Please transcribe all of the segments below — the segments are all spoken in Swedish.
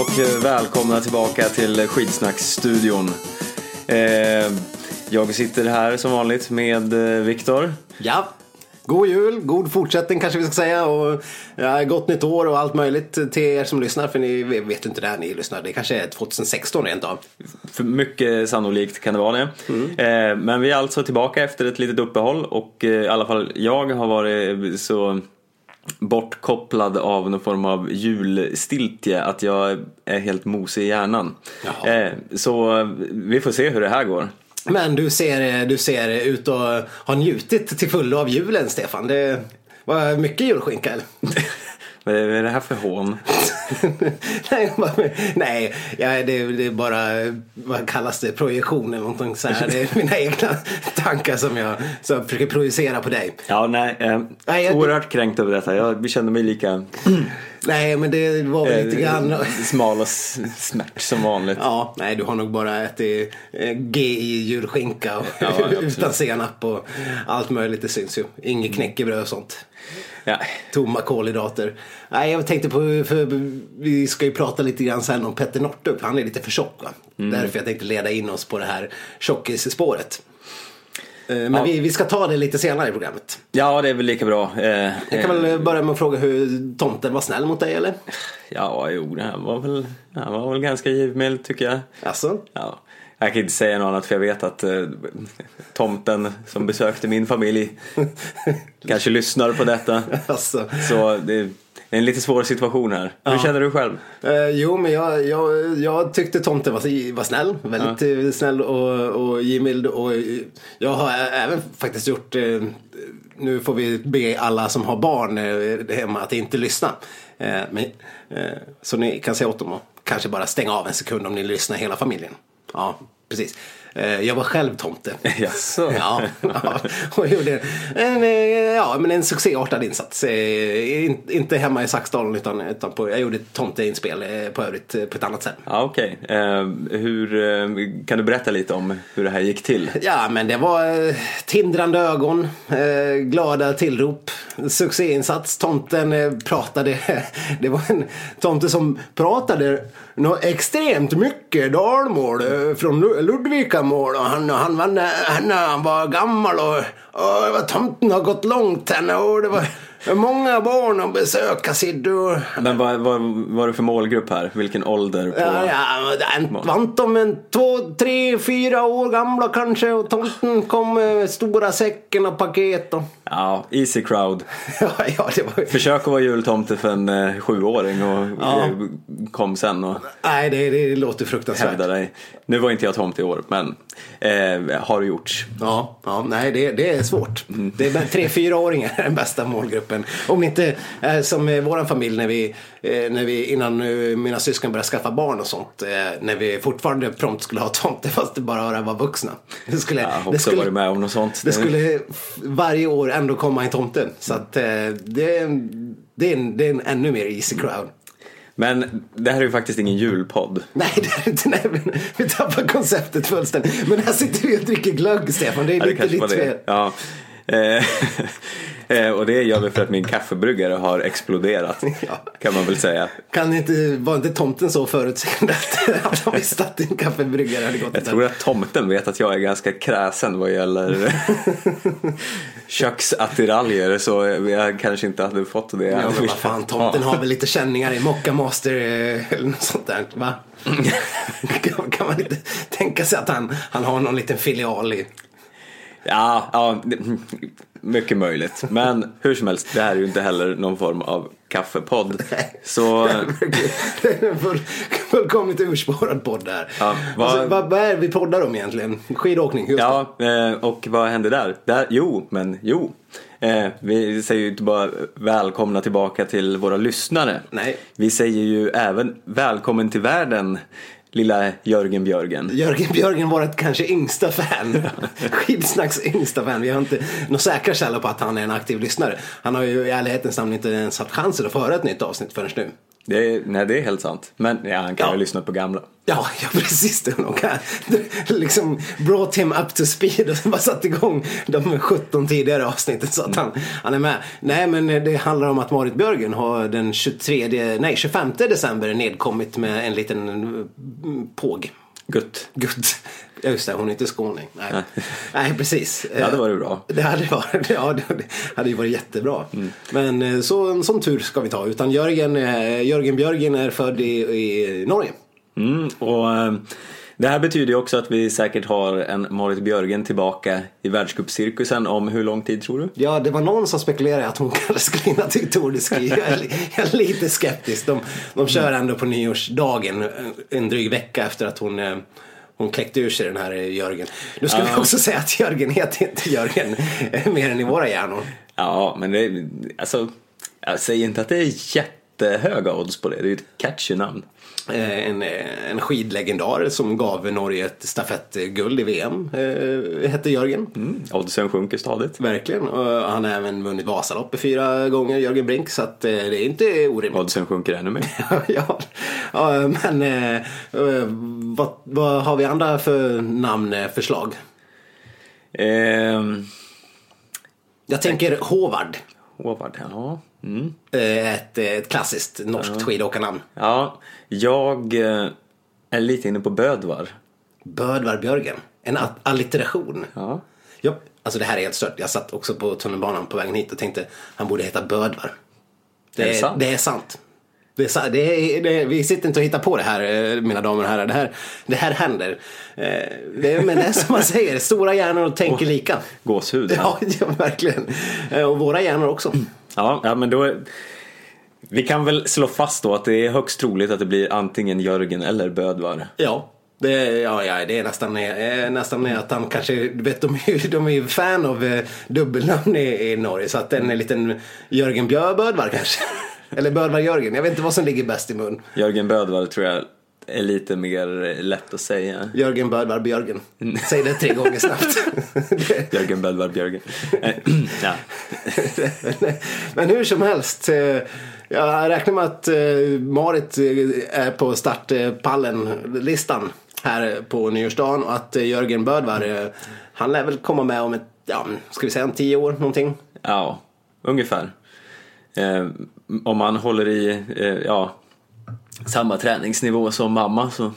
Och eh, välkomna tillbaka till Skidsnacksstudion. Eh, jag sitter här som vanligt med eh, Viktor. Ja, god jul, god fortsättning kanske vi ska säga och ja, gott nytt år och allt möjligt till er som lyssnar för ni vet inte när ni lyssnar. Det kanske är 2016 rent av. För mycket sannolikt kan det vara det. Eh, men vi är alltså tillbaka efter ett litet uppehåll och i alla fall jag har varit så bortkopplad av någon form av julstiltje att jag är helt mosig i hjärnan. Jaha. Eh, så eh, vi får se hur det här går. Men du ser, du ser ut att ha njutit till fullo av julen Stefan. Det var mycket julskinka eller? Vad är det här för hån? nej, jag bara- nej ja, det, det är bara, vad kallas det, projektion eller någonting så här. Det är mina egna tankar som jag, som jag försöker projicera på dig. Ja, nej. Eh, Nej, jag- oerhört kränkt över detta. Jag kände mig lika Nej, men det var väl lite grann... eh, smal och smärt som vanligt. Ja, nej du har nog bara ätit eh, GI julskinka och, Ja, utan senap och allt möjligt. Det syns ju. Inget knäckebröd och sånt. Ja. Tomma kolhydrater. Nej, jag tänkte på, för vi ska ju prata lite grann sen om Petter Northug. Han är lite för tjock va? Mm. Därför jag tänkte leda in oss på det här tjockisspåret. Eh, Men Ja. vi, vi ska ta det lite senare i programmet. ja, det är väl lika bra. Eh, Jag kan väl börja med att fråga hur tomten var snäll mot dig eller? Ja, jo, det här var väl, här var väl ganska givmild tycker jag. Alltså? Ja. Jag kan inte säga något annat för jag vet att eh, tomten som besökte min familj kanske lyssnar på detta. alltså. Så det är en lite svår situation här. Hur känner du själv? Eh, jo, men jag, jag, jag tyckte tomten var, var snäll. Väldigt eh, snäll och, och givmild. Och jag har även faktiskt gjort, eh, nu får vi be alla som har barn eh, hemma att inte lyssna. Eh, men, så ni kan säga åt dem att kanske bara stänga av en sekund om ni lyssnar hela familjen. Ja, precis. Eh, Jag var själv tomte. Jaså? Ja, ja, och gjorde en, eh, ja, men en succéartad insats. Eh, in- Inte hemma i Saxdalen utan, utan på, jag gjorde ett tomteinspel på övrigt på ett annat sätt. Ja, okej. Eh, hur, kan du berätta lite om hur det här gick till? Ja, men det var tindrande ögon, glada tillrop, succéinsats. Tomten pratade, det var en tomte som pratade nå extremt mycket dalmål eh, från Ludvikamål. Och han, han, var, eh, han, eh, han var gammal och, och var, tomten har gått långt henne och det var många barn att besöka Siddu. och- Men vad, vad var det för målgrupp här? Vilken ålder? På... Ja, ja, var inte om en två, tre, fyra år gamla kanske och tomten kom med stora säcken och paket och... Ja, easy crowd. Ja, ja, det var... Försök att vara jultomte för en eh, sjuåring och Ja. eh, kom sen och Nej, det, det låter fruktansvärt. hävda dig. Nu var inte jag tomte i år, men eh, har gjorts. Ja, ja, nej det, det är svårt. Det är tre, fyraåringar är den bästa målgruppen. Om ni inte är som i vår familj när vi, eh, när vi innan eh, mina syskon började skaffa barn och sånt. eh, När vi fortfarande prompt skulle ha tomte fast det bara var vuxna. Det skulle, har det skulle, varit med om något sånt. Det skulle varje år ändå komma en tomte. Så att eh, det, det, är en, det är en ännu mer easy crowd. Men det här är ju faktiskt ingen julpodd. Nej, det är inte. Nej, men vi tappar konceptet fullständigt. Men här sitter vi och dricker glögg, Stefan. Det är Ja, lite ditt fel. Ja. Eh, eh, och det gör vi för att min kaffebryggare har exploderat. Ja. Kan man väl säga. Kan inte, var inte tomten så förutseende att han visste att din kaffebryggare hade gått Jag tror att tomten vet att jag är ganska kräsen vad gäller köksattiraljer så jag kanske inte hade fått det. Ja, men vad fan, tomten har väl lite känningar i Mocca Master eh, eller något sånt där, va? kan, kan man inte tänka sig att han, han har någon liten filial i... Ja, ja, mycket möjligt. Men hur som helst, det här är ju inte heller någon form av kaffepodd. Så Det är en full, fullkomligt urspårad podd där. Ja, vad- Alltså, vad, vad är det vi poddar om egentligen? Skidåkning, just. Ja, eh, och vad hände där? där jo, men jo. Eh, Vi säger ju inte bara välkomna tillbaka till våra lyssnare. Nej. Vi säger ju även välkommen till världen, lilla Jörgen Björgen. Jörgen Björgen var ett kanske yngsta fan. Skidsnacks yngsta fan. Vi har inte några säkra källor på att han är en aktiv lyssnare. Han har ju i ärlighetens namn inte ens haft chansen att föra ett nytt avsnitt förrän nu. Det är, nej, det är helt sant. Men ja, han kan Ja. ju lyssna på gamla. Ja, ja precis. Det. De kan, liksom brought him up to speed och bara satt igång de 17 tidigare avsnitten så att han, han är med. Nej, men det handlar om att Marit Björgen har den 23, nej 25 december nedkommit med en liten mm, påg. Gutt. Gud. Ja, just det, hon är inte skåning. Nej, nej precis. Det hade varit bra. Det hade varit, ja, det hade ju varit jättebra. Men eh, så, en sån tur ska vi ta. Utan Jörgen, eh, Jörgen Björgen är född i, i Norge. Mm, och eh, det här betyder ju också att vi säkert har en Marit Björgen tillbaka i världscupcirkusen om hur lång tid tror du? Ja, det var någon som spekulerade att hon kanske skulle hinna till Tour de Ski. Jag är, jag är lite skeptisk. De, de kör ändå på nyårsdagen, en- en dryg vecka efter att hon eh, hon kläckte ur sig den här eh, Jörgen. Nu ska vi Ja. också säga att Jörgen heter inte Jörgen eh, mer än i våra hjärnor. Ja, men det alltså, jag säger inte att det är jättehöga odds på det. Det är ju ett catchy namn. Eh, En, eh, en skidlegendar som gav Norge ett stafettguld i VM. Eh, hette Jörgen. Mm, oddsen sjunker stadigt. Verkligen. Och han har även vunnit Vasaloppet fyra gånger, Jörgen Brink. Så att, eh, det är inte orimligt. Oddsen sjunker ännu mer. ja, ja, men eh, eh, vad, vad har vi andra för namnförslag? Ehm, Jag tänker Håvard. Håvard, ja. Mm. Eh, Ett, ett klassiskt norskt skidåkarnamn. Ja, jag eh, är lite inne på Bödvar. Bödvar Björgen. En allitteration. Ja. Ja, alltså det här är helt stört. Jag satt också på tunnelbanan på vägen hit och tänkte han borde heta Bödvar. Det Är är, det sant? Det är sant. Det är, det är, det är, vi sitter inte och hittar på det här, eh, mina damer och herrar. Det här, det här händer. Eh, Det är, men det är som man säger, stora hjärnor tänker lika. Gåshud. Ja, ja, verkligen. Och våra hjärnor också. Ja, ja men då är... Vi kan väl slå fast då att det är högst troligt att det blir antingen Jörgen eller Bödvar. Ja. Det, ja, ja, det är nästan, eh, nästan att han kanske, du vet de är ju de är fan av eh, dubbelnamn i, i Norge. Så att en liten Jörgen Bjöbödvar kanske. Eller Bödvar Jörgen, jag vet inte vad som ligger bäst i mun. Jörgen Bödvar tror jag är lite mer lätt att säga. Jörgen Bödvar Björgen. Säg det tre gånger snabbt. Jörgen Bödvar Björgen. Eh, ja. Men hur som helst. Jag räknar med att eh, Marit eh, är på startpallen-listan här på nyårsdagen och att eh, Jörgen Bödvar, han lär väl komma med om ett, ja, ska vi säga om tio år någonting. ja, ungefär. Om man håller i ja, samma träningsnivå som mamma så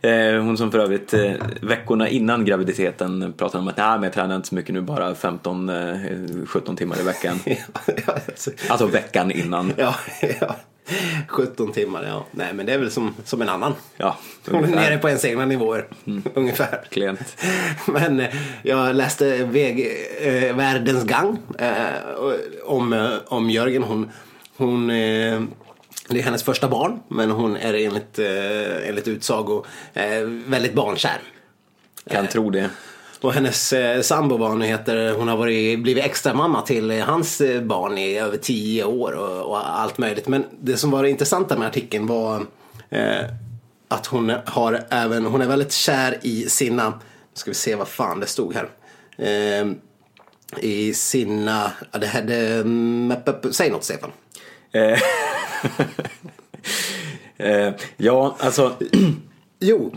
Eh, hon som för övrigt eh, veckorna innan graviditeten pratade om att nej men jag tränar inte så mycket nu bara 15-17 timmar i veckan. Alltså, Alltså veckan innan. ja, ja. 17 timmar, ja. Nej men det är väl som, som en annan. Ja, Hon är nere på ens egna nivåer, ungefär. Klent. Men eh, jag läste väg, eh, Världens gang eh, om, eh, om Jörgen. Hon, hon, eh, det är hennes första barn, men hon är enligt, eh, enligt utsago eh, väldigt barnkär. Kan tro det. Och hennes eh, sambo vad hon heter, hon har varit, blivit extra mamma till eh, hans eh, barn i över tio år och, och allt möjligt. Men det som var det intressanta med artikeln var eh, att hon har även, hon är väldigt kär i sina, nu ska vi se vad fan det stod här. Eh, I sina, det här, det, mm, säg något Stefan. Eh, eh, ja, alltså. Jo,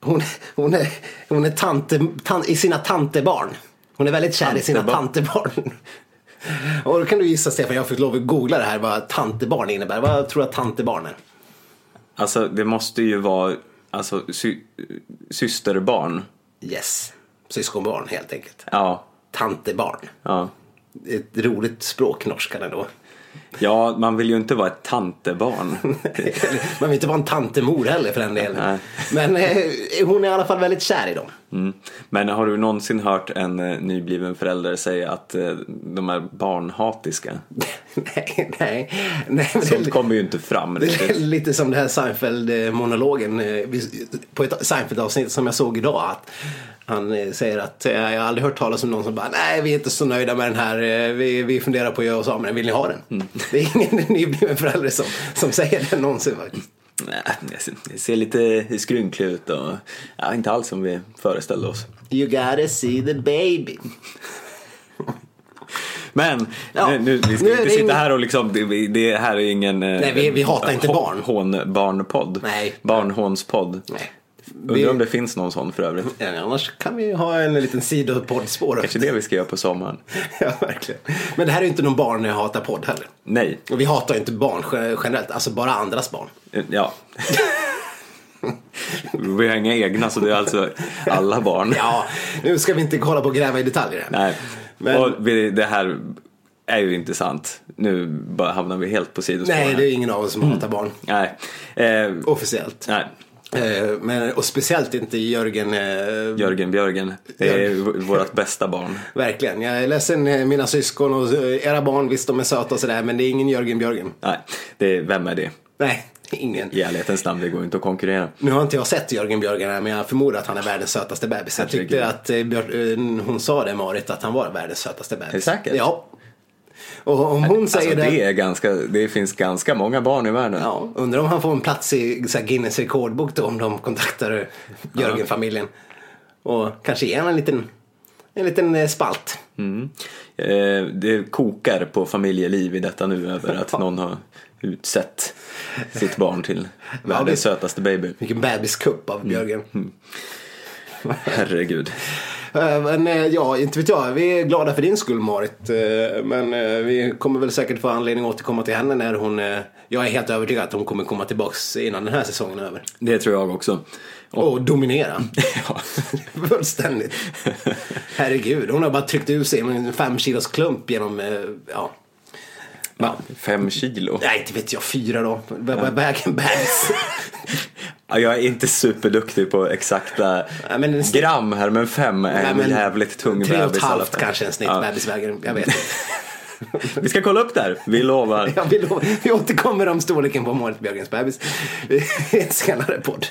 hon, hon är, hon är tante, tan, i sina tantebarn. Hon är väldigt kär i sina Tantebarn. tantebarn. Och då kan du gissa Stefan, jag fick lov att googla det här vad tantebarn innebär. Vad tror du att tantebarn är? Alltså det måste ju vara alltså, sy- systerbarn. Yes, syskonbarn helt enkelt. Ja, Tantebarn. ja. Ett roligt språk, norskan ändå. Ja, man vill ju inte vara ett tantebarn. Man vill inte vara en tantemor heller för den delen. Nej. Men eh, hon är i alla fall väldigt kär i dem. Mm. Men har du någonsin hört en eh, nybliven förälder säga att eh, de är barnhatiska? nej, nej. nej men det- Sånt kommer ju inte fram riktigt. lite som den här Seinfeld-monologen eh, på ett Seinfeld-avsnitt som jag såg idag. Att han säger att jag har aldrig hört talas om någon som bara nej vi är inte så nöjda med den här. Vi, vi funderar på att göra oss av med den. Vill ni ha den? Det är ingen nybliven förälder som, som säger det någonsin faktiskt. Nej, det ser- lite skrynklig ut och ja, inte alls som vi föreställde oss. You gotta see the baby. Men Ja, nu, nu, vi ska nu inte sitta här och liksom, det, det här är ingen eh, Nej, vi- vi hatar inte barn. Hån-barnpodd. Nej. Barnhånspodd. Nej. Undrar om det finns någon sån för övrigt. Ja, annars kan vi ha en liten sidopoddspår. Kanske det vi ska göra på sommaren. Ja, verkligen. Men det här är ju inte någon barn jag hatar podd heller. Nej, Och vi hatar ju inte barn ge- generellt, alltså bara andras barn. Eh, ja. vi har inga egna så det är alltså alla barn. Ja, nu ska vi inte kolla på och gräva i detaljer. Nej, Men- och vi, det här är ju inte sant. Nu bara hamnar vi helt på sidospår. Nej, det är ingen av oss som hatar barn. Nej. Eh, Officiellt. nej. Eh, Men, och speciellt inte Jörgen. eh, Jörgen Björgen. Det är vårt bästa barn. Verkligen. Jag är ledsen, eh, mina syskon och era barn, visst de är söta och sådär, men det är ingen Jörgen Björgen. Nej, det är, vem är det? Nej, ingen. I ärlighetens namn, det går inte att konkurrera. Nu har inte jag sett Jörgen Björgen här, men jag förmodar att han är världens sötaste bebis. Jag tyckte att hon sa det, Marit, att han var världens sötaste bebis. Är det säkert? Ja. Och om hon säger alltså, det... är ganska, det finns ganska många barn i världen. Ja, undrar om han får en plats i så Guinness rekordbok då om de kontaktar Jörgen-familjen. Och kanske ger en liten, en liten eh, spalt. Mm. Eh, det kokar på familjeliv i detta nu över att någon har utsett sitt barn till världens sötaste baby. Vilken bebiskupp Mm. av Björgen. Herregud. Eh, Men eh, ja, inte vet jag. Vi är glada för din skull Marit. Eh, Men eh, vi kommer väl säkert få anledning att återkomma till henne när hon... eh, Jag är helt övertygad att hon kommer komma tillbaks innan den här säsongen är över. Det tror jag också. Och dominera. Ja. Fullständigt. Herregud, hon har bara tryckt ut sig en fem kilos klump genom, eh, ja. Va? Fem kilo? Nej, inte vet jag, fyra då. Väger en bebis? Ja, jag är inte superduktig på exakta Nej, men en snitt- gram här, men fem är en men jävligt tung Tre och bebis ett halvt kanske en snitt Ja. bebis väger. Jag vet inte. Vi ska kolla upp det här, vi lovar. Jag vill, vi återkommer om storleken på Marit Björgens bebis i en senare podd.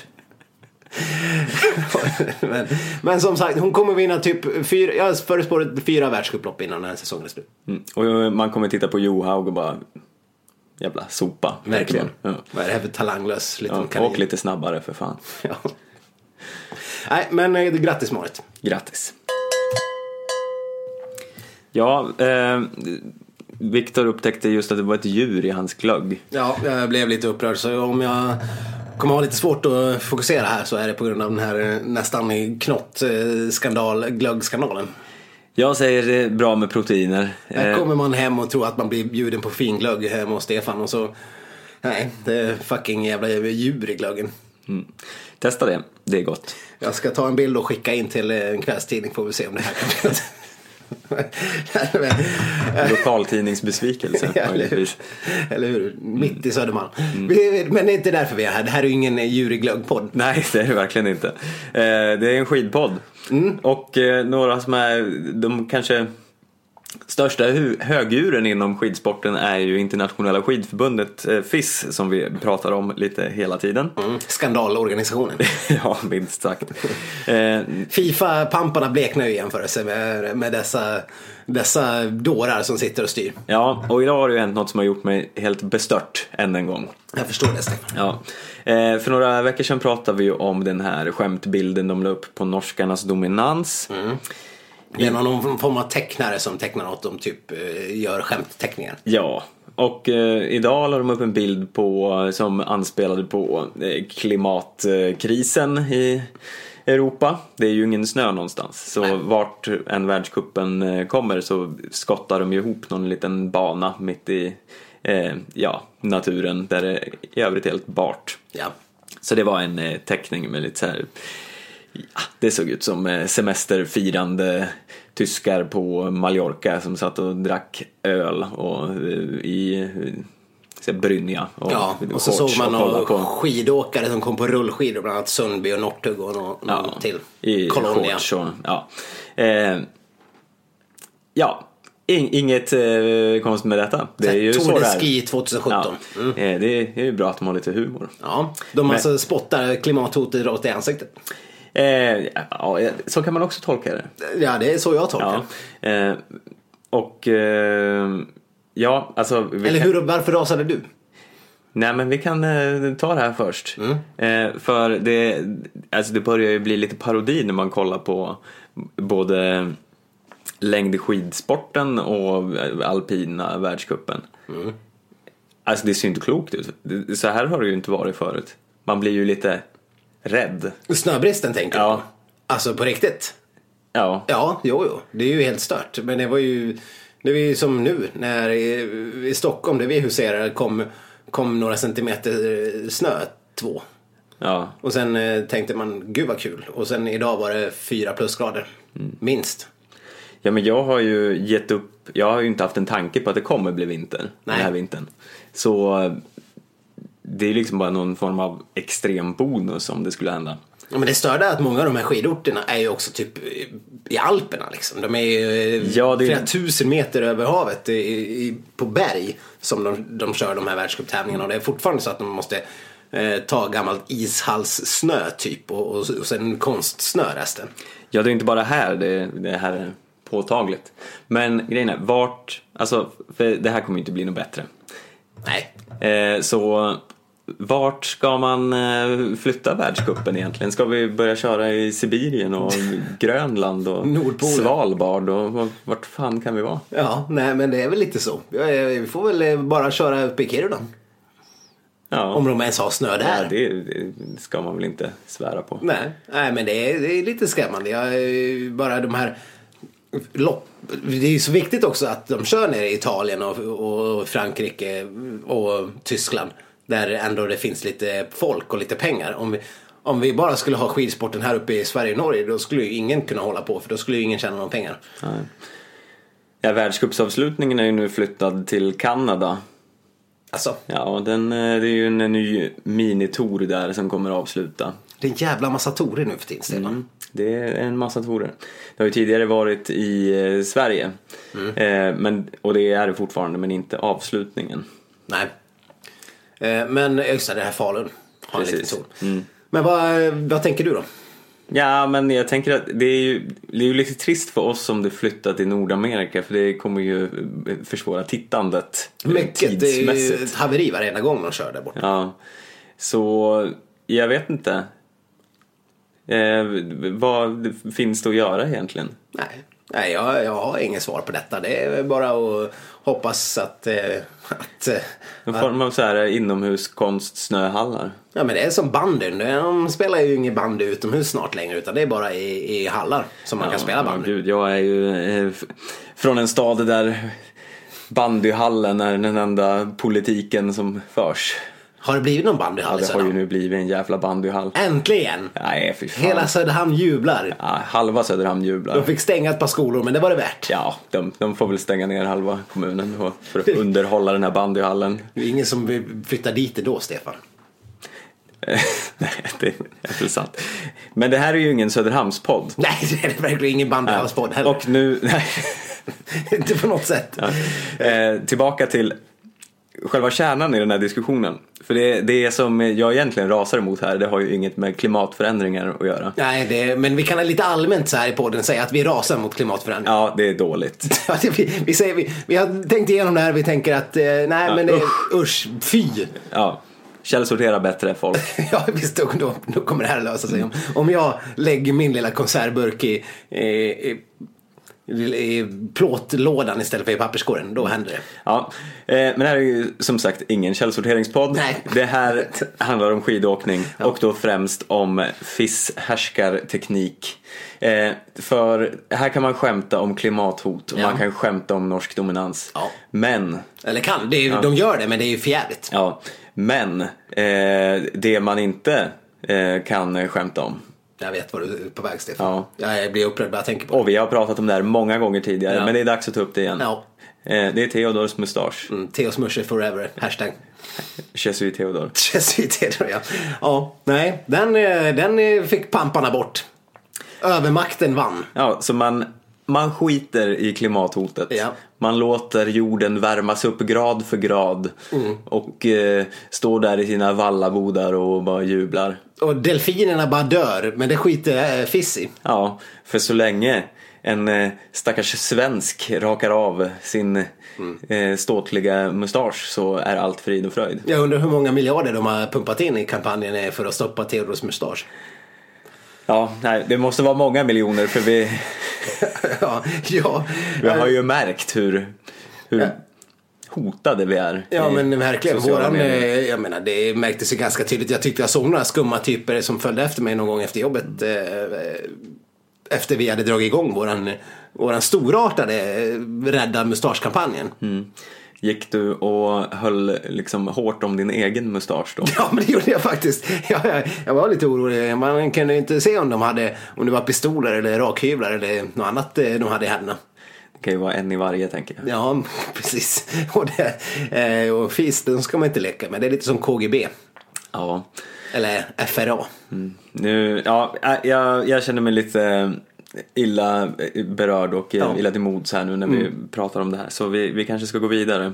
men, men som sagt, hon kommer vinna typ fyra, jag förespår fyra världscuplopp innan den här säsongen är slut. Mm. Och man kommer titta på Johaug och bara jävla sopa. Verkligen. Ja. Vad är det här för talanglös liten Ja, kanin? och lite snabbare för fan. Ja. Nej, men eh, grattis Marit. Grattis. Ja, eh, Viktor upptäckte just att det var ett djur i hans glögg. Ja, jag blev lite upprörd så om jag kommer ha lite svårt att fokusera här så är det på grund av den här eh, nästan knott-skandal, glöggskandalen. Jag säger det är bra med proteiner. Här Eh, kommer man hem och tror att man blir bjuden på fin glögg hemma hos Stefan och så Nej, det är fucking jävla djur i glöggen. mm. Testa det, det är gott. Jag ska ta en bild och skicka in till eh, en kvällstidning får vi se om det här kan bli något. Lokaltidningsbesvikelse Ja, eller, hur? möjligtvis. eller hur? Mitt i Södermalm. Vi- Men det är inte därför vi är här. Det här är ju ingen eh, djur i glöggpodd. Nej, det är det verkligen inte. Eh, det är en skidpodd. Mm. Och eh, några som är de kanske största högdjuren inom skidsporten är ju internationella skidförbundet eh, FIS som vi pratar om lite hela tiden. Mm. Skandalorganisationen. ja, minst sagt. Eh, Fifa-pamparna bleknar ju i jämförelse med, med dessa, dessa dårar som sitter och styr. ja, och idag har det ju hänt något som har gjort mig helt bestört än en gång. Jag förstår det Stefan. Ja. Eh, för några veckor sedan pratade vi ju om den här skämtbilden de la upp på norskarnas dominans. Det är någon form av tecknare som tecknar något de typ eh, gör skämtteckningar. Ja, och eh, idag la de upp en bild på, som anspelade på eh, klimatkrisen i Europa. Det är ju ingen snö någonstans. Så vart en världskuppen eh, kommer så skottar de ju ihop någon liten bana mitt i eh, ja, naturen där det i övrigt är helt bart. Ja. Så det var en eh, teckning med lite så här Ja, det såg ut som eh, semesterfirande tyskar på Mallorca som satt och drack öl och eh, i eh, brynja och, Ja, och så såg man några skidåkare som kom på rullskidor, bland annat Sundby och Northug och någon, någon till. I Colonia. shorts och, ja. Eh, ja, in, inget eh, konstigt med detta. Det är ju Tour så de det är. Ski 2017. Ja, Mm. det är ju bra att de har lite humor. Ja, de Men- alltså spottar klimathotet rakt i ansiktet. Eh, ja, så kan man också tolka det. Ja, det är så jag tolkar Ja. Eh, och eh, ja, alltså. Eller kan- hur, varför rasade du? Nej men vi kan eh, ta det här först. Mm. Eh, för det, alltså det börjar ju bli lite parodi när man kollar på både längdskidsporten och alpina världscupen. Mm. Alltså det ser ju inte klokt ut. Så här har det ju inte varit förut. Man blir ju lite rädd. Snöbristen tänker Ja. du? Alltså på riktigt? Ja, Ja, jo, jo. Det är ju helt stört. Men det var ju, det var ju som nu när i, i Stockholm där vi huserar kom, kom några centimeter snö, två. ja. Och sen eh, tänkte man, gud vad kul. Och sen idag var det fyra plusgrader. Minst. Ja men jag har ju gett upp, jag har ju inte haft en tanke på att det kommer bli vinter den Nej. här vintern. Så det är liksom bara någon form av extrem bonus om det skulle hända. Ja, men det störda är att många av de här skidorterna är ju också typ i- Alperna liksom. De är ju eh, Ja, det flera tusen meter över havet i, i, på berg som de, de kör de här världscuptävlingarna. Och det är fortfarande så att de måste eh, ta gammalt ishallssnö typ och, och, och sen konstsnö resten. Ja det är inte bara här det, det här är påtagligt. Men grejen är, vart, alltså för det här kommer ju inte bli något bättre. Nej, Eh, så vart ska man eh, flytta världscupen egentligen? Ska vi börja köra i Sibirien och Grönland och Nordpolen. Svalbard och vart- fan kan vi vara? ja, nej men det är väl lite så. Vi får väl eh, bara köra upp i Kiruna. Ja. Om de ens har snö där. Ja, det, det ska man väl inte svära på. Nej, nej men det är, det är lite skrämmande. Jag, eh, bara de här lopp. Det är ju så viktigt också att de kör ner i Italien och, och Frankrike och Tyskland. Där ändå det finns lite folk och lite pengar. Om vi, om vi bara skulle ha skidsporten här uppe i Sverige och Norge då skulle ju ingen kunna hålla på för då skulle ju ingen tjäna några pengar. Nej. Ja, världscupsavslutningen är ju nu flyttad till Kanada. Alltså, Ja, den, eh, det är ju en ny minitour där som kommer att avsluta. det är en jävla massa torer nu för tiden Stefan. Mm. Det är en massa tourer. Det har ju tidigare varit i eh, Sverige. Eh, men, och det är det fortfarande, men inte avslutningen. Nej. Eh, Men just det, det här Falun har en liten Precis. ton. Men vad, vad tänker du då? Ja, men jag tänker att det är ju, det är ju lite trist för oss om det flyttar till Nordamerika för det kommer ju försvåra tittandet eh, Mycket. Det är ju tidsmässigt. ett haveri varenda gång de kör där borta. Ja, så jag vet inte. Eh, vad finns det att göra egentligen? Nej, Nej jag, jag har inget svar på detta. Det är bara att hoppas att... Eh, att eh, En form av så här inomhuskonst-snöhallar. ja, men det är som bandyn. De spelar ju ingen bandy utomhus snart längre utan det är bara i, i hallar som man kan spela Ja, bandy. gud, jag är ju eh, från en stad där bandyhallen är den enda politiken som förs. Har det blivit någon Ja, bandyhall i det har ju Söderhamn? nu blivit en jävla bandyhall. Äntligen! Nej, fy fan. Hela Söderhamn jublar. Ja, halva Söderhamn De jublar. fick stänga ett par skolor men det var det värt. Ja, de, de får väl stänga ner halva kommunen för att underhålla den här bandyhallen. Det är ingen som vill flytta dit då, Stefan. Nej, det är väl sant. Men det här är ju ingen Söderhamnspodd. Nej, det är verkligen ingen bandyhallspodd heller. Och nu, nej, Inte på något sätt. eh, tillbaka till själva kärnan i den här diskussionen. För det, det som jag egentligen rasar emot här, det har ju inget med klimatförändringar att göra. Nej, det, men vi kan lite allmänt så här i podden säga att vi rasar mot klimatförändring. Ja, det är dåligt. Ja, vi, vi, säger, vi, vi har tänkt igenom det här vi tänker att eh, nej men det, usch, fy. Ja, källsortera bättre folk. Ja visst, då, då, då kommer det här lösa sig. Om, om jag lägger min lilla konservburk i, i, i, i plåtlådan istället för i papperskorgen, då händer det. Ja, eh, men det här är ju som sagt ingen källsorteringspodd. Nej. Det här handlar om skidåkning och då främst om fisshärskarteknik. Eh, för här kan man skämta om klimathot och Ja. man kan skämta om norsk dominans. Ja. Men, Eller kan, det är, ju- de gör det men det är ju förjävligt. ja, men eh, det man inte kan skämta om. Jag vet vad du är på väg Stefan. Ja. Jag blir upprörd bara jag tänker på det. Och vi har pratat om det här många gånger tidigare Ja. men det är dags att ta upp det igen. Ja. Eh, det är Theodors mustasch. Mm, Theos Musche forever, hashtag. Je suis Theodor. Jesuiter, ja. Ja, nej, den, eh, den eh, fick pamparna bort. Övermakten vann. Ja, så man, man skiter i klimathotet. Ja. Man låter jorden värmas upp grad för grad och eh, står där i sina vallabodar och bara jublar. Och delfinerna bara dör, men det skiter eh, Fiss i. Ja, för så länge en eh, stackars svensk rakar av sin eh, ståtliga mustasch så är allt frid och fröjd. Jag undrar hur många miljarder de har pumpat in i kampanjen för att stoppa Theodors mustasch. Ja, nej, det måste vara många miljoner för vi, ja, ja. vi har ju märkt hur, hur hotade vi är. Ja men verkligen. Våran, medier. eh, jag menar, det märktes ju ganska tydligt. Jag tyckte jag såg några skumma typer som följde efter mig någon gång efter jobbet. Eh, efter vi hade dragit igång våran, våran storartade eh, Rädda mustaschkampanjen. Gick du och höll liksom hårt om din egen mustasch då? Ja men det gjorde jag faktiskt. Jag, jag, jag var lite orolig. Man kunde ju inte se om de hade, om det var pistoler eller rakhyvlar eller något annat de hade i händerna. Det kan ju vara en i varje tänker jag. Ja, precis. Och, det, eh, och FIS, den ska man inte leka med. Det är lite som KGB. Ja. Eller FRA. Nu, ja, äh, jag, jag känner mig lite eh, illa berörd och eh, Ja. illa till mods här nu när vi pratar om det här. Så vi, vi kanske ska gå vidare.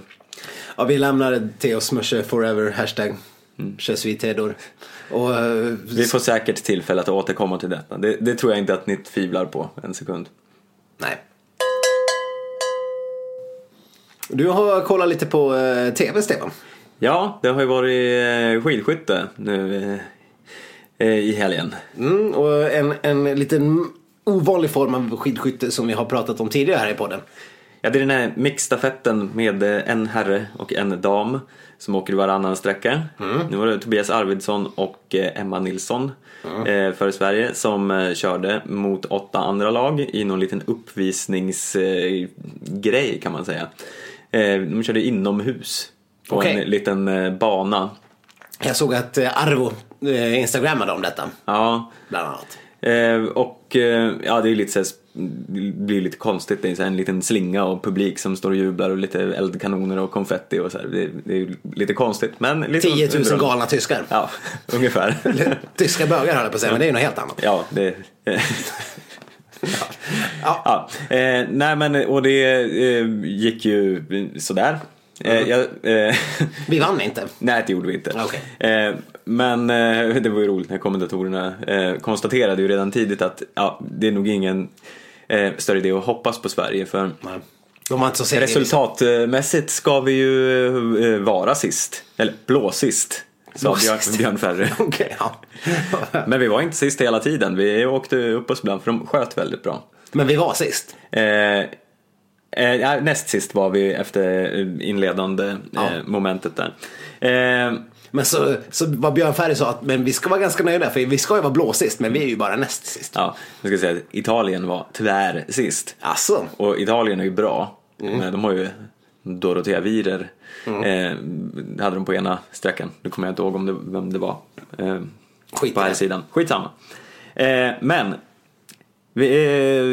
Ja, vi lämnar Theo Smushe forever, hashtag. Mm. Theodor. Och, eh, Vi får säkert tillfälle att återkomma till detta. Det, det tror jag inte att ni tvivlar på en sekund. nej. Du har kollat lite på eh, TV, Stefan. Ja, det har ju varit eh, skidskytte nu eh, i helgen. Mm, och en, en liten ovanlig form av skidskytte som vi har pratat om tidigare här i podden. Ja, det är den här mixstafetten med en herre och en dam som åker varannan sträcka. Nu var det Tobias Arvidsson och Emma Nilsson eh, för Sverige som körde mot åtta andra lag i någon liten uppvisningsgrej kan man säga. Eh, De körde inomhus på Okej. en liten eh, bana. Jag såg att eh, Arvo instagrammade om detta, Ja, bland annat. Och ja, det är lite så blir lite konstigt. Det är så en liten slinga och publik som står och jublar och lite eldkanoner och konfetti och så här. Det, är lite konstigt men lite 10 000 underhållande. galna tyskar. Ja, ungefär. Tyska bögar höll jag på att säga, men det är ju något helt annat. ja, det... Ja. ja. Eh, nej men och det eh, gick ju sådär. Eh, jag, eh, Vi vann inte. Nej, det gjorde vi inte. Okej. Eh, men eh, det var ju roligt när kommentatorerna eh, konstaterade ju redan tidigt att ja, det är nog ingen eh, större idé att hoppas på Sverige för seriösa. resultatmässigt ska vi ju vara sist. Eller blåsist. Sa Björn, Blåsist. Björn Ferry. Okej, ja. Men vi var inte sist hela tiden. Vi åkte upp oss ibland för de sköt väldigt bra. Men vi var sist. Eh, eh, näst sist var vi efter eh, inledande Ja. eh, momentet där. Eh, Men så, så vad Björn Ferry sa att men vi ska vara ganska nöjda för vi ska ju vara blåsist men vi är ju bara näst sist. Ja, jag ska säga att Italien var tyvärr sist. Alltså. Och Italien är ju bra. Mm. De har ju Dorotea Wierer. Eh, hade de på ena sträckan. Nu kommer jag inte ihåg om det, vem det var. Eh, Skit på här sidan. Skitsamma. Eh, men vi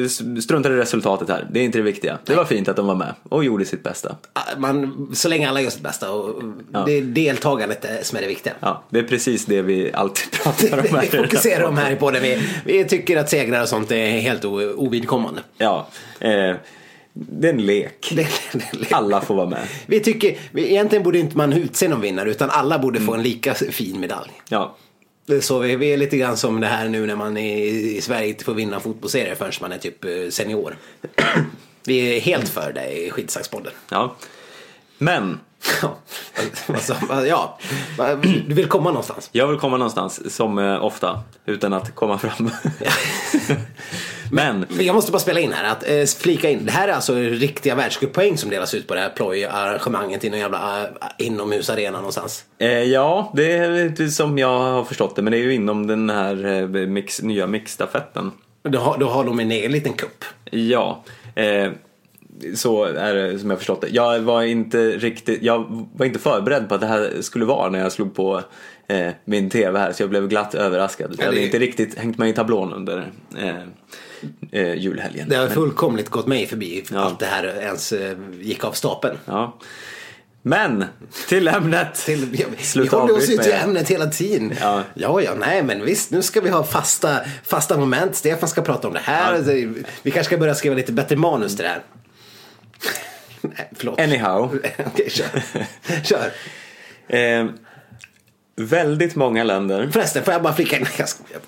eh, struntar i resultatet här. Det är inte det viktiga. Det var fint att de var med och gjorde sitt bästa. Man, så länge alla gör sitt bästa och det är deltagandet eh, som är det viktiga. Ja, det är precis det vi alltid pratar om här. vi fokuserar om här i podden. Vi, vi tycker att segrar och sånt är helt ovidkommande. Ja, eh, det är en lek. Det, det, Alla får vara med. vi tycker, egentligen borde inte man utse någon vinnare utan alla borde få en lika fin medalj. Ja, är Så vi, vi är lite grann som det här nu när man i, i Sverige inte får vinna fotbollsserier förrän man är typ eh, senior. Vi är helt för det i Skitsaxpodden. ja. Men Ja, ja, du vill komma någonstans. Jag vill komma någonstans som eh, ofta utan att komma fram. Men Men Jag måste bara spela in här, att eh, flika in. Det här är alltså riktiga världscuppoäng som delas ut på det här ploj-arrangemanget i någon jävla uh, inomhusarena någonstans. eh, ja, det är som jag har förstått det, men det är ju inom den här eh, mix, nya mixstafetten. Då har, då har de en egen liten kupp. Ja, eh, så är det som jag förstått det. Jag var inte riktigt, jag var inte förberedd på att det här skulle vara när jag slog på eh, min TV här, så jag blev glatt överraskad. Jag hade inte riktigt hängt med i tablån under eh, eh, julhelgen. Det har fullkomligt gått mig förbi Ja. allt det här ens eh, gick av stapeln. Ja. Men, till ämnet. Till, vi, vi håller oss ju till ämnet hela tiden. Ja. ja, ja, nej men visst, nu ska vi ha fasta, fasta moment. Stefan ska prata om det här. Ja. Vi kanske ska börja skriva lite bättre manus till det här. nej, förlåt. Anyhow. Okej, kör. kör. Eh, väldigt många länder. Förresten, får jag bara flika in? Jag skojar.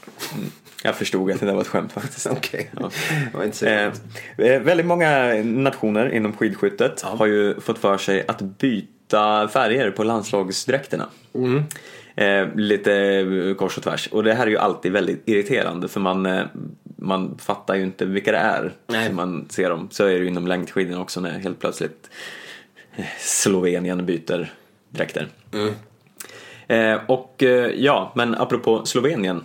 Jag förstod att det där var ett skämt faktiskt. Okej. Ja. Det var inte så Eh, eh, väldigt många nationer inom skidskyttet har ju fått för sig att byta färger på landslagsdräkterna. Eh, lite kors och tvärs. Och det här är ju alltid väldigt irriterande för man, eh, man fattar ju inte vilka det är Nej. när man ser dem. Så är det ju inom längdskidorna också när helt plötsligt eh, Slovenien byter dräkter. Eh, och eh, ja, men apropå Slovenien.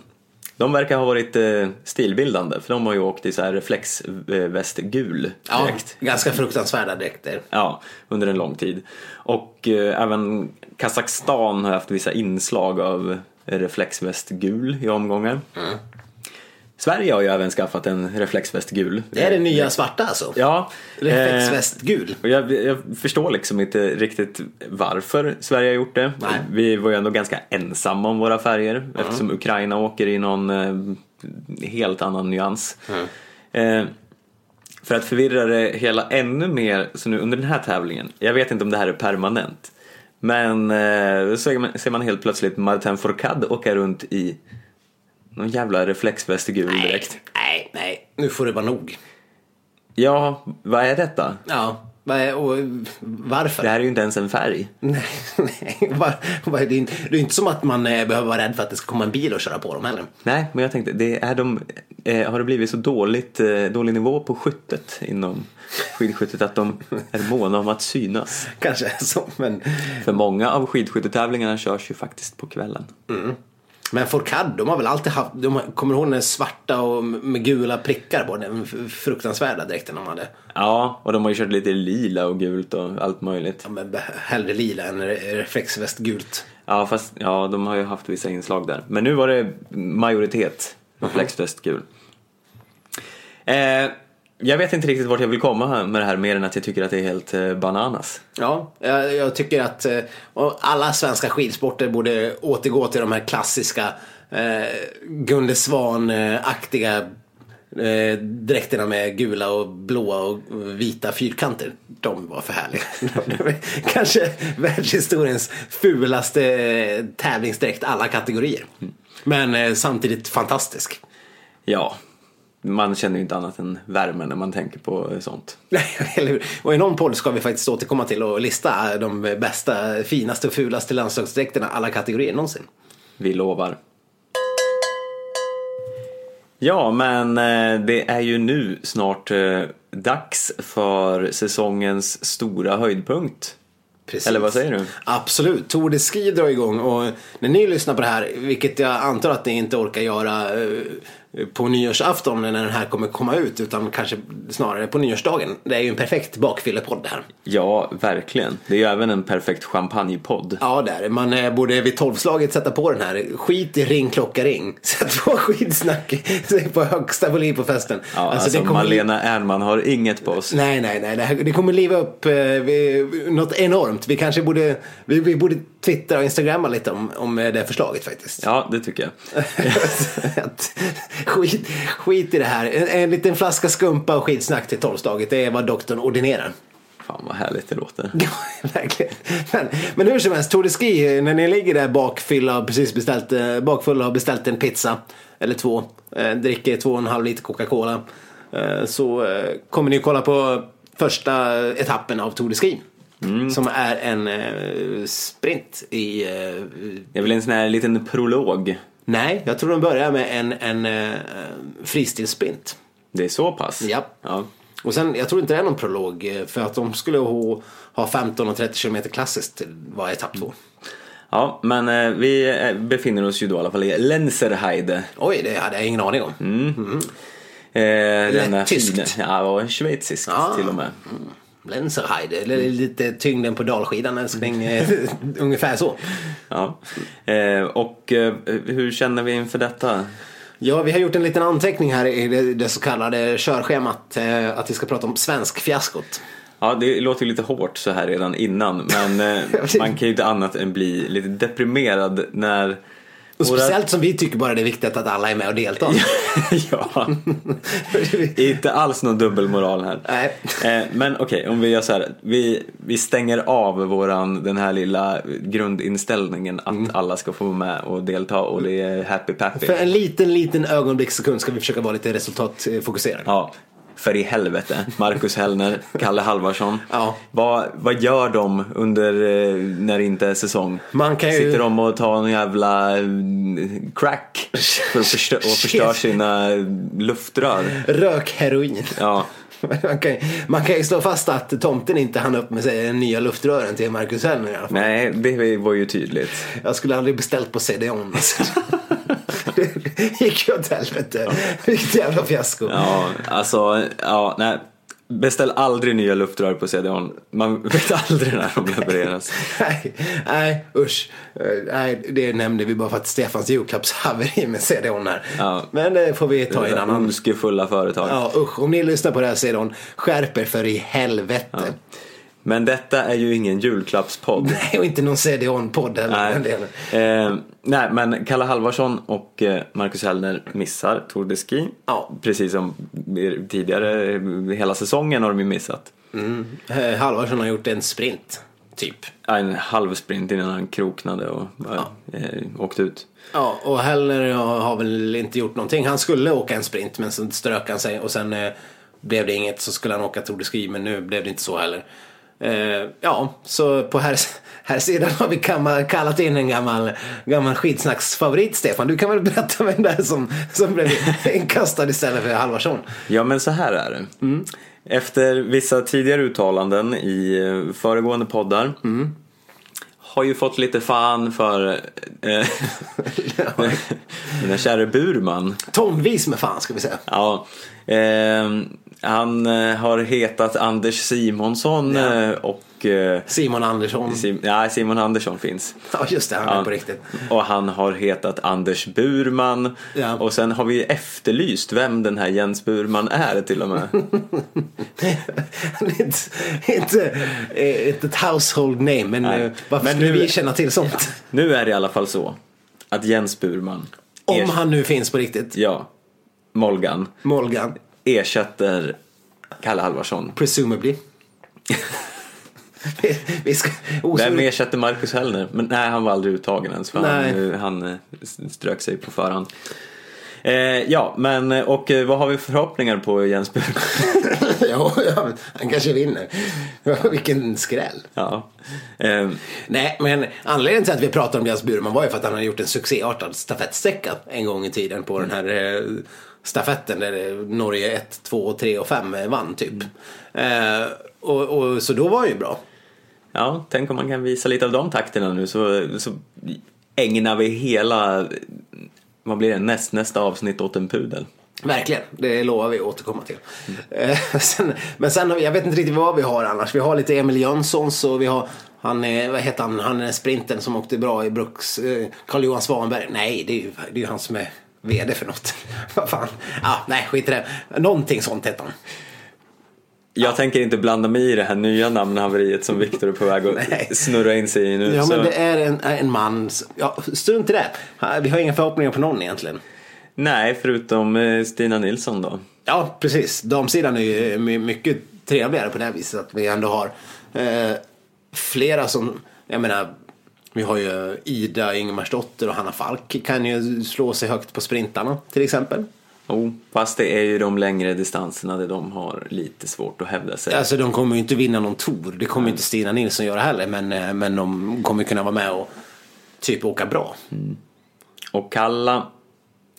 De verkar ha varit eh, stilbildande för de har ju åkt i så här reflexvästgul Ja, dräkt. ganska fruktansvärda dräkter. Ja, under en lång tid. Och eh, även Kazakstan har haft vissa inslag av reflexvästgul i omgångar. Sverige har ju även skaffat en reflexvästgul. Det är det nya svarta alltså? Ja. eh, Reflexvästgul. och jag, jag förstår liksom inte riktigt varför Sverige har gjort det. Nej. Vi var ju ändå ganska ensamma om våra färger eftersom Ukraina åker i någon eh, helt annan nyans. Eh, för att förvirra det hela ännu mer, så nu under den här tävlingen, jag vet inte om det här är permanent, men eh, så ser man, ser man helt plötsligt Martin Fourcade åka runt i någon jävla reflexväst i gul Nej, direkt. nej, nej. Nu får det vara nog. Ja, vad är detta? Ja, vad är- och varför? Det här är ju inte ens en färg. Nej, nej. Det, är inte, det är inte som att man eh, behöver vara rädd för att det ska komma en bil och köra på dem heller. Nej, men jag tänkte, det är de, eh, har det blivit så dåligt, eh, dålig nivå på skyttet inom skidskyttet att de är måna om att synas? Kanske så, men, För många av skidskyttetävlingarna körs ju faktiskt på kvällen. Men Fourcade, de har väl alltid haft, de kommer ihåg den svarta och med gula prickar på den fruktansvärda dräkten de hade? Ja, och de har ju kört lite lila och gult och allt möjligt. Ja, men hellre lila än re- reflexväst gult. Ja, fast ja, de har ju haft vissa inslag där. Men nu var det majoritet reflexväst gul. Eh, jag vet inte riktigt vart jag vill komma med det här mer än att jag tycker att det är helt eh, bananas. Ja, jag, jag tycker att eh, alla svenska skidsporter borde återgå till de här klassiska eh, Gunde Svan-aktiga eh, dräkterna med gula och blåa och vita fyrkanter. De var för härliga. Kanske världshistoriens fulaste eh, tävlingsdräkt alla kategorier. Men eh, samtidigt fantastisk. Ja, man känner ju inte annat än värme när man tänker på sånt. Och i någon podd ska vi faktiskt återkomma till och lista de bästa, finaste och fulaste landslagsdräkterna alla kategorier någonsin. Vi lovar. Ja, men eh, det är ju nu snart eh, dags för säsongens stora höjdpunkt. Precis. Eller vad säger du? Absolut. Tour de Ski drar igång och när ni lyssnar på det här, vilket jag antar att ni inte orkar göra eh, på nyårsafton när den här kommer komma ut utan kanske snarare på nyårsdagen. Det är ju en perfekt bakfyllepodd det här. Ja, verkligen. Det är ju även en perfekt champagnepodd. Ja, där. Man eh, borde vid tolvslaget sätta på den här. Skit i ring, klocka, ring. Sätt på skidsnack på högsta volym på festen. Ja, alltså, det kommer- Malena Ernman har inget på oss. Nej, nej, nej. Det, här, det kommer liva upp eh, vi, något enormt. Vi kanske borde, vi, vi borde twittra och instagramma lite om, om det förslaget faktiskt. Ja, det tycker jag. Skit, skit i det här. En, en liten flaska skumpa och skitsnack till tolvslaget. Det är vad doktorn ordinerar. Fan vad härligt det låter. Ja, verkligen. Men, men hur som helst, Tour de Ski, när ni ligger där bakfylla och precis beställt, eh, bakfulla och har beställt en pizza eller två, eh, dricker två och en halv liter Coca-Cola, eh, så kommer ni kolla på första etappen av Tour de Ski. Som är en eh, sprint i... Eh, Det är väl en sån här liten prolog. nej, jag tror de börjar med en, en eh, fristilsprint. Det är så pass? Ja. ja. Och sen, jag tror inte det är någon prolog eh, för att de skulle ha, ha 15 och 30 km klassiskt till varje etapp två. Ja, men eh, vi eh, befinner oss ju då i alla fall i Lenzerheide. Oj, det hade jag ingen aning om. Eh, denna tyskt. fina- Ja, schweiziskt Ja. till och med. Lenzerheide, eller lite tyngden på dalskidan älskling. eh, Ungefär så. Ja. Eh, och eh, hur känner vi inför detta? Ja, vi har gjort en liten anteckning här i det, det så kallade körschemat. Eh, att vi ska prata om svensk fiaskot. Ja, det låter ju lite hårt så här redan innan, men man kan ju inte annat än bli lite deprimerad när Och speciellt som vi tycker bara det är viktigt att alla är med och deltar. ja, inte alls någon dubbelmoral här. Nej. Eh, men okej, om vi gör så här. Vi, vi stänger av våran, den här lilla grundinställningen att alla ska få vara med och delta och det är happy pappy. För en liten, liten ögonblickssekund ska vi försöka vara lite resultatfokuserade. Ja, för i helvete. Marcus Hellner, Kalle Halvarsson. Ja. Vad, vad gör de under eh, när det inte är säsong? Man kan ju- Sitter de och tar en jävla eh, crack för att förstö- och förstör sina luftrör? Rökheroin. Ja, Man kan, man kan ju slå fast att tomten inte hann upp med sig nya luftrören till Marcus Hellner i alla fall. nej, det var ju tydligt. Jag skulle aldrig beställt på CDON. Gick ju åt helvete. Vilket jävla fiasko. Ja, alltså, ja, nej. Beställ aldrig nya luftrör på CDON. Man vet aldrig när de levereras. Nej, nej, usch. Nej, det nämnde vi bara för att Stefans julklappshaveri med CDON här. Ja. Men det får vi ta i en annan. Ondskefulla företag. Ja, usch. Om ni lyssnar på det här CDON, skärp er för i helvete. Men detta är ju ingen julklappspodd. Nej, och inte någon CDON-podd heller. Nej. Eh, nej, men Kalle Halvarsson och eh, Marcus Hellner missar Tour de Ski. Ja. Precis som tidigare, eh, hela säsongen har de ju missat. Eh, Halvarsson har gjort en sprint, typ. Ja, En halv sprint innan han kroknade och eh, åkte ut. Ja, och Hellner har har väl inte gjort någonting. Han skulle åka en sprint men så strök han sig och sen eh, blev det inget så skulle han åka Tour de Ski men nu blev det inte så heller. Eh, ja, så på här, här sidan har vi kallat in en gammal, gammal skitsnacksfavorit Stefan. Du kan väl berätta vem det är som, som blev inkastad istället för Halvarsson? Ja men så här är det. Efter vissa tidigare uttalanden i eh, föregående poddar har ju fått lite fan för eh, den käre Burman. Tonvis med fan ska vi säga. Ja, eh, han eh, har hetat Anders Simonsson Ja. eh, och eh, Simon Andersson. Sim, nej, Simon Andersson finns. Ja just det, han är Ja. på riktigt. Och han har hetat Anders Burman. Ja. Och sen har vi efterlyst vem den här Jens Burman är till och med. Han inte, inte, inte ett household name men Nej. varför Men skulle nu- vi känna till sånt? Nu är det i alla fall så att Jens Burman, Om han nu finns på riktigt. ja, Molgan, Molgan. Ersätter Kalle Halvarsson. Presumably. Vi- vi ska, Vem ersätter Marcus Hellner? Men nej, han var aldrig uttagen ens för Nej. han, han eh, strök sig på förhand. Eh, ja, men och eh, vad har vi för förhoppningar på Jens Burman? ja, han kanske vinner. Vilken skräll. ja. Eh, Nej, men anledningen till att vi pratar om Jens Burman var ju för att han hade gjort en succéartad stafettsträcka en gång i tiden på den här eh, stafetten där eh, Norge 1, 2, 3 och 5 vann typ. Eh, och, och, så då var han ju bra. ja, tänk om man kan visa lite av de takterna nu så, så ägnar vi hela, vad blir det, näst, nästa avsnitt åt en pudel. Verkligen, det lovar vi att återkomma till. Eh, sen, men sen, jag vet inte riktigt vad vi har annars. Vi har lite Emil Jönssons och vi har, han är, vad heter han, han är sprinten som åkte bra i Brooks, eh, Carl-Johan Svanberg. Nej, det är ju det är han som är VD för något. vad fan. Ja, nej, skit i det. Någonting sånt heter han. Jag tänker inte blanda mig i det här nya namnhaveriet som Viktor är på väg att snurra in sig i nu. Ja, så, men det är en, en man, ja, strunt i det. Vi har inga förhoppningar på någon egentligen. Nej, förutom eh, Stina Nilsson då. Ja, precis. Damsidan är ju my- mycket trevligare på det här viset. Att vi ändå har eh, flera som, jag menar, vi har ju Ida Ingemarsdotter och Hanna Falk kan ju slå sig högt på sprintarna till exempel. Oh, fast det är ju de längre distanserna där de har lite svårt att hävda sig. Alltså de kommer ju inte vinna någon tour. Det kommer ju inte Stina Nilsson göra heller. Men, eh, men de kommer kunna vara med och typ åka bra. Och Kalla,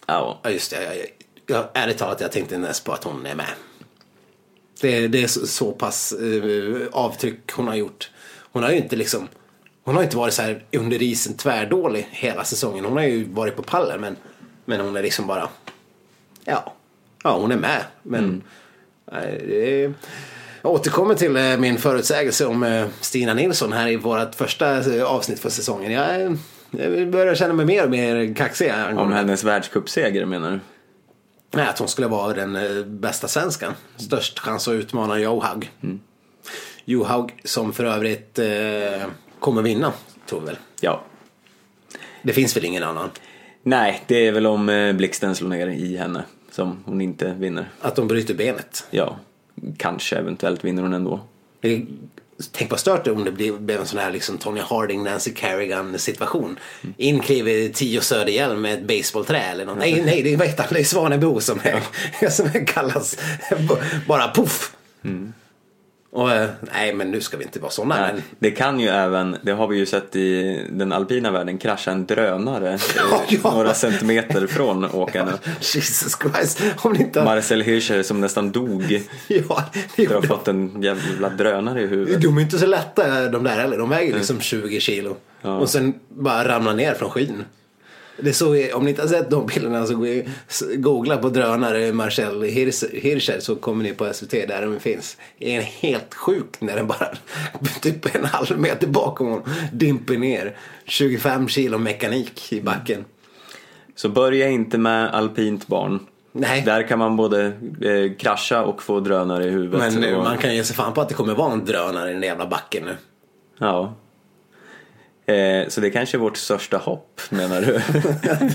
ja, Ja just det. Jag, jag, jag, ärligt talat jag tänkte nästan på att hon är med. Det, det är så, så pass eh, avtryck hon har gjort. Hon har ju inte liksom hon har inte varit så här under isen tvärdålig hela säsongen. Hon har ju varit på pallen men, men hon är liksom bara ja, ja hon är med. Men nej, det är, jag återkommer till eh, min förutsägelse om eh, Stina Nilsson här i vårt första eh, avsnitt för säsongen. Jag, jag börjar känna mig mer och mer kaxig. om hennes världscupseger menar du? Nej, att hon skulle vara den bästa svenskan. Störst chans att utmana Johaug. Mm. Johaug som för övrigt eh, kommer vinna, tror vi väl. Ja. Det finns väl ingen annan. Nej, det är väl om eh, blixten slår ner i henne som hon inte vinner. Att de bryter benet. Ja, kanske eventuellt vinner hon ändå. Det Tänk vad stört det om det blev, en sån här liksom Tony Harding, Nancy Kerrigan situation. In kliver Tio Söderhjelm med ett baseballträ eller något. Nej, nej, det är, vad heter han? Det är Svanebo som, är, som är kallas bara poff. Och, eh, nej, men nu ska vi inte vara såna. Nej, Men, det kan ju även, det har vi ju sett i den alpina världen, krascha en drönare eh, Ja. några centimeter från åkarna. Jesus Christ. Om inte. Marcel Hirscher som nästan dog Ja, det för att ha fått en jävla drönare i huvudet. De är inte så lätta de där heller. De väger liksom 20 kilo. Ja. Och sen bara ramlar ner från skyn. Det är så, om ni inte har sett de bilderna så googla på drönare Marcel Hirscher så kommer ni på SVT där de finns. Det är helt sjukt när den bara typ en halv meter bakom honom dimper ner. 25 kilo mekanik i backen. Så börja inte med alpint barn. Nej. Där kan man både eh, krascha och få drönare i huvudet. Men nu, och, man kan ge sig fan på att det kommer vara en drönare i den jävla backen nu. Ja. Eh, så det kanske är vårt största hopp menar du?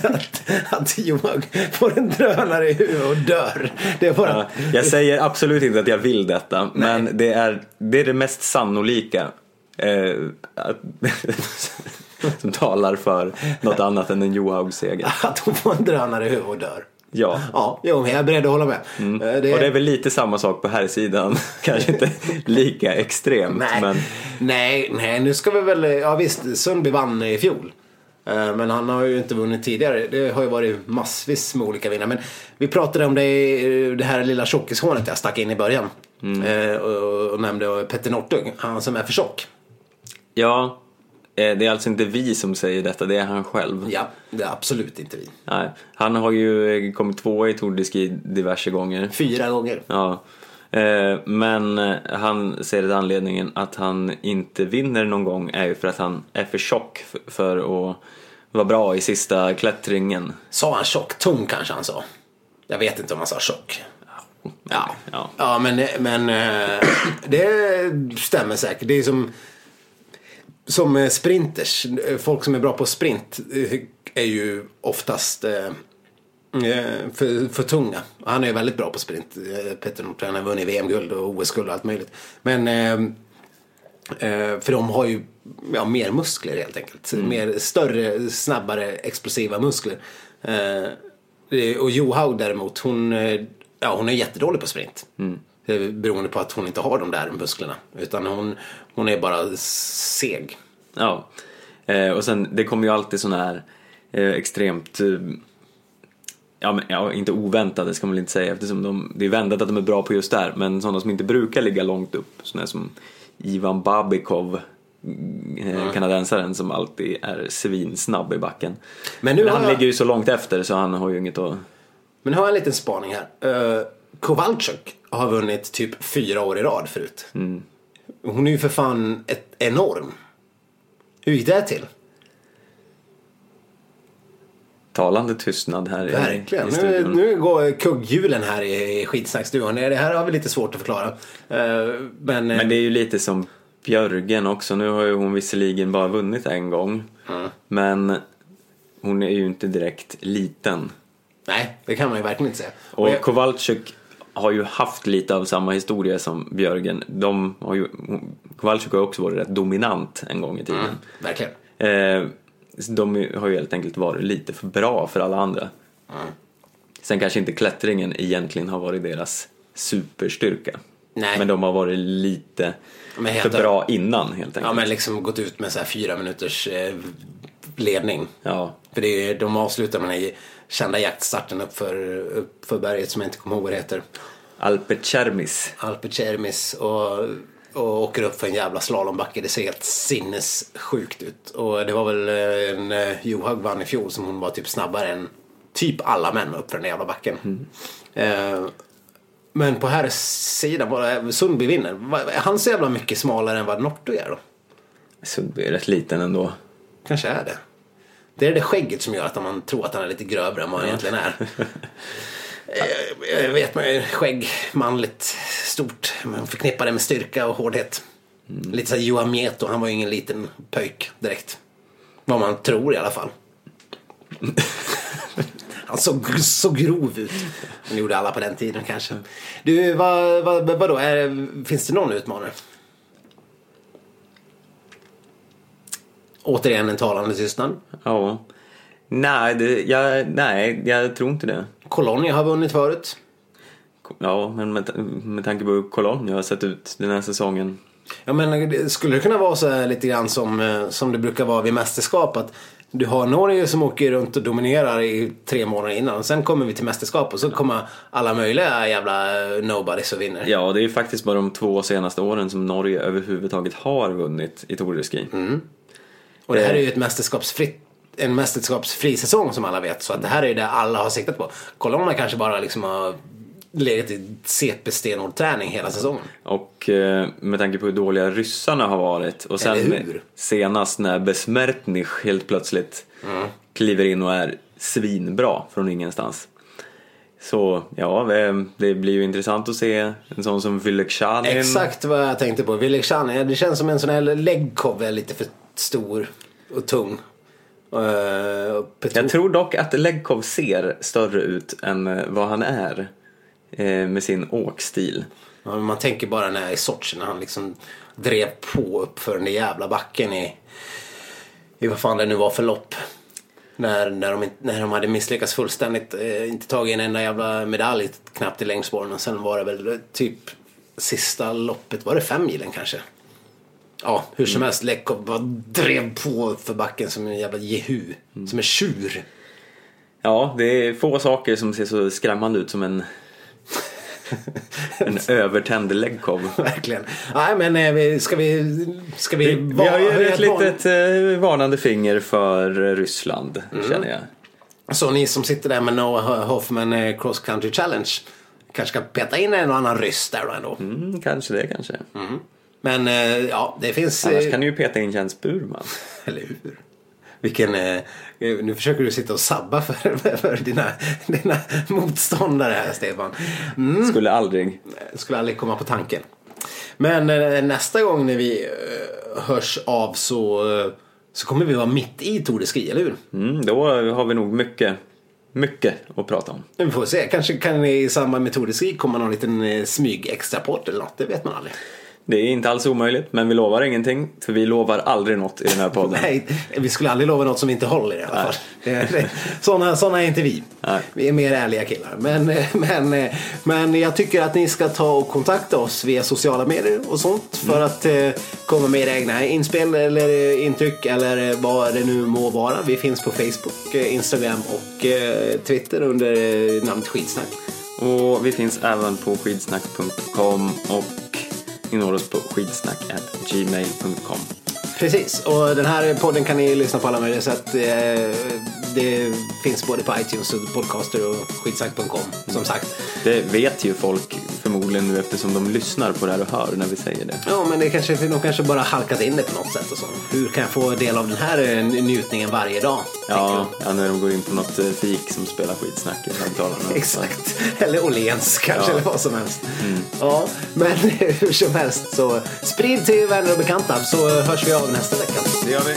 att, att Johan får en drönare i huvudet och dör. Det är bara... Ja, jag säger absolut inte att jag vill detta, men det är det, är det mest sannolika eh, att, som talar för något annat än en Johaug-seger. Att hon får en drönare i huvudet och dör. Ja. Ja, jo, jag är beredd att hålla med. Eh, Det, Och det är väl lite samma sak på här sidan. Kanske inte lika extremt, nej, men nej, nej, nu ska vi väl... Ja visst, Sundby vann i fjol. Eh, Men han har ju inte vunnit tidigare. Det har ju varit massvis med olika vinnare. Men vi pratade om det, i- det här lilla tjockishånet jag stack in i början. Eh, Och, och nämnde Petter Northug, han som är för tjock. ja. Eh, Det är alltså inte vi som säger detta, det är han själv. Ja, det är absolut inte vi. Nej, han har ju eh, kommit tvåa i Tour de Ski diverse gånger. Fyra gånger. Ja. Eh, Men han säger att anledningen att han inte vinner någon gång är ju för att han är för tjock för att vara bra i sista klättringen. Sa han tjock? Tung kanske han sa. Jag vet inte om han sa tjock. Ja, Ja. ja men, men det stämmer säkert. Det är som, som eh, sprinters. Folk som är bra på sprint eh, är ju oftast eh, eh, för, för tunga. Han är ju väldigt bra på sprint. Eh, Petter Northug han har vunnit VM-guld och OS-guld och allt möjligt. Men eh, eh, för de har ju ja, mer muskler helt enkelt. Mer större, snabbare, explosiva muskler. Eh, och Johaug däremot, hon, eh, ja, hon är jättedålig på sprint. Är Beroende på att hon inte har de där musklerna. Utan hon, hon är bara seg. Ja. Eh, Och sen, det kommer ju alltid sådana här eh, extremt eh, Ja, men, ja, inte oväntade ska man väl inte säga eftersom de, det är väntat att de är bra på just där men sådana som inte brukar ligga långt upp sådana som Ivan Babikov eh, kanadensaren som alltid är svinsnabb i backen. Men Men, nu har han jag- ligger ju så långt efter så han har ju inget att... Men nu har jag en liten spaning här. Uh, Kowalczyk har vunnit typ fyra år i rad förut. Hon är ju för fan ett enorm. Hur gick det till? Talande tystnad här i- Verkligen. i Nu, studion. nu går kugghjulen här i, i. Det här har vi lite svårt att förklara. Eh, men, Men det är ju lite som Björgen också. Nu har ju hon visserligen bara vunnit en gång. Men hon är ju inte direkt liten. nej, det kan man ju verkligen inte säga. Och jag- Kowalczyk har ju haft lite av samma historia som Björgen. De har ju, Kowalczyk har ju också varit rätt dominant en gång i tiden. Mm, verkligen. Eh, de har ju helt enkelt varit lite för bra för alla andra. Mm. Sen kanske inte klättringen egentligen har varit deras superstyrka. Nej. Men de har varit lite för bra innan helt enkelt. Ja, men liksom gått ut med så här fyra minuters eh, ledning. Ja. För det är, de avslutar med den här kända jaktstarten upp för, upp för berget som jag inte kommer ihåg vad det heter. Alpe Cermis. Alpe Cermis och, och åker upp för en jävla slalombacke. Det ser helt sinnessjukt ut. Och det var väl eh, en eh, Johaug vann i fjol som hon var typ snabbare än typ alla män upp för den jävla backen. Eh, men på här sidan var Sundby vinner. Är han så jävla mycket smalare än vad Northug är då? Sundby är rätt liten ändå. Kanske är det. Det är det skägget som gör att man tror att han är lite grövre än vad han egentligen är. Eh, Jag vet man ju, skägg, manligt, stort. Man förknippar det med styrka och hårdhet. Lite såhär Johan Mieto, han var ju ingen liten pöjk direkt. Vad man tror i alla fall. Han såg så grov ut. Det gjorde alla på den tiden kanske. Du, vad, vad, vadå, är, finns det någon utmanare? Återigen en talande tystnad. Ja. Nej, det, jag, nej, jag tror inte det. Colonia har vunnit förut. Ja, men med, med tanke på hur Cologne har sett ut den här säsongen. Ja, men skulle det kunna vara så här lite grann som, eh, som det brukar vara vid mästerskap? Att du har Norge som åker runt och dominerar i tre månader innan. Sen kommer vi till mästerskap och så kommer alla möjliga jävla nobodies och vinner. Ja, det är faktiskt bara de två senaste åren som Norge överhuvudtaget har vunnit i Tour de Ski. Och det här är ju ett mästerskapsfritt en mästerskapsfri säsong som alla vet. Så att det här är ju det alla har siktat på. Colonia kanske bara liksom har legat i CP-stenhård-träning hela säsongen. Och eh, med tanke på hur dåliga ryssarna har varit och sen senast när Besmertnich helt plötsligt Mm. kliver in och är svinbra från ingenstans. Så ja, det, blir ju intressant att se en sån som Vylekshanin. Exakt vad jag tänkte på. Vilekshan, det känns som en sån här läggkov är lite för stor och tung. Uh, Jag tror dock att Legkov ser större ut än eh, vad han är eh, med sin åkstil. Ja, man tänker bara när i Sochi när han liksom drev på upp för den där jävla backen i, i vad fan det nu var för lopp. När, när, de, när de hade misslyckats fullständigt. Eh, inte tagit en enda jävla medalj knappt i längdspåren. Och sen var det väl eh, typ sista loppet, var det fem milen kanske? Ja, hur som helst. Lekov bara drev på för backen som en jävla jehu. Som en tjur. Ja, det är få saker som ser så skrämmande ut som en, en övertänd Legkov. Verkligen. Nej men eh, vi- ska vi... Ska vi, Vi, vi har ju ett litet eh, varnande finger för Ryssland, Mm. känner jag. Så ni som sitter där med Noah Hoffman eh, Cross Country Challenge kanske ska peta in en och annan ryss där då ändå. Mm, kanske det, kanske. Men eh, ja, det finns... Annars eh, kan du ju peta in Jens Burman. Eller hur? Vilken... Eh, nu försöker du sitta och sabba för, för dina, dina motståndare här Stefan. Mm, Skulle aldrig. skulle aldrig komma på tanken. Men eh, nästa gång när vi eh, hörs av så, eh, så kommer vi vara mitt i Tour de Ski, eller hur? Mm, då har vi nog mycket, mycket att prata om. Vi får se. Kanske kan i samband med Tour de Ski komma någon liten eh, smyg extraport eller något. Det vet man aldrig. Det är inte alls omöjligt, men vi lovar ingenting. För vi lovar aldrig något i den här podden. Nej, vi skulle aldrig lova något som inte håller i alla fall. Såna, såna är inte vi. Nej. Vi är mer ärliga killar. Men, men, men jag tycker att ni ska ta och kontakta oss via sociala medier och sånt. För att eh, komma med era egna inspel eller eh, intryck eller eh, vad det nu må vara. Vi finns på Facebook, Instagram och eh, Twitter under namnet Skitsnack. Och vi finns även på skidsnack.com och ni når oss på skidsnack.gmail.com. Precis, och den här podden kan ni lyssna på alla möjliga sätt. Eh, Det finns både på iTunes och Podcaster och skitsnack.com som sagt. Det vet ju folk förmodligen nu eftersom de lyssnar på det här och hör när vi säger det. Ja, men det kanske, de kanske bara halkat in det på något sätt och så. Hur kan jag få del av den här eh, njutningen varje dag? Ja, ja, när de går in på något eh, fik som spelar skitsnack i högtalarna. Exakt. Eller Åhléns kanske, Ja. eller vad som helst. Ja, men hur som helst så sprid till vänner och bekanta så hörs vi av nästa vecka. Det gör vi.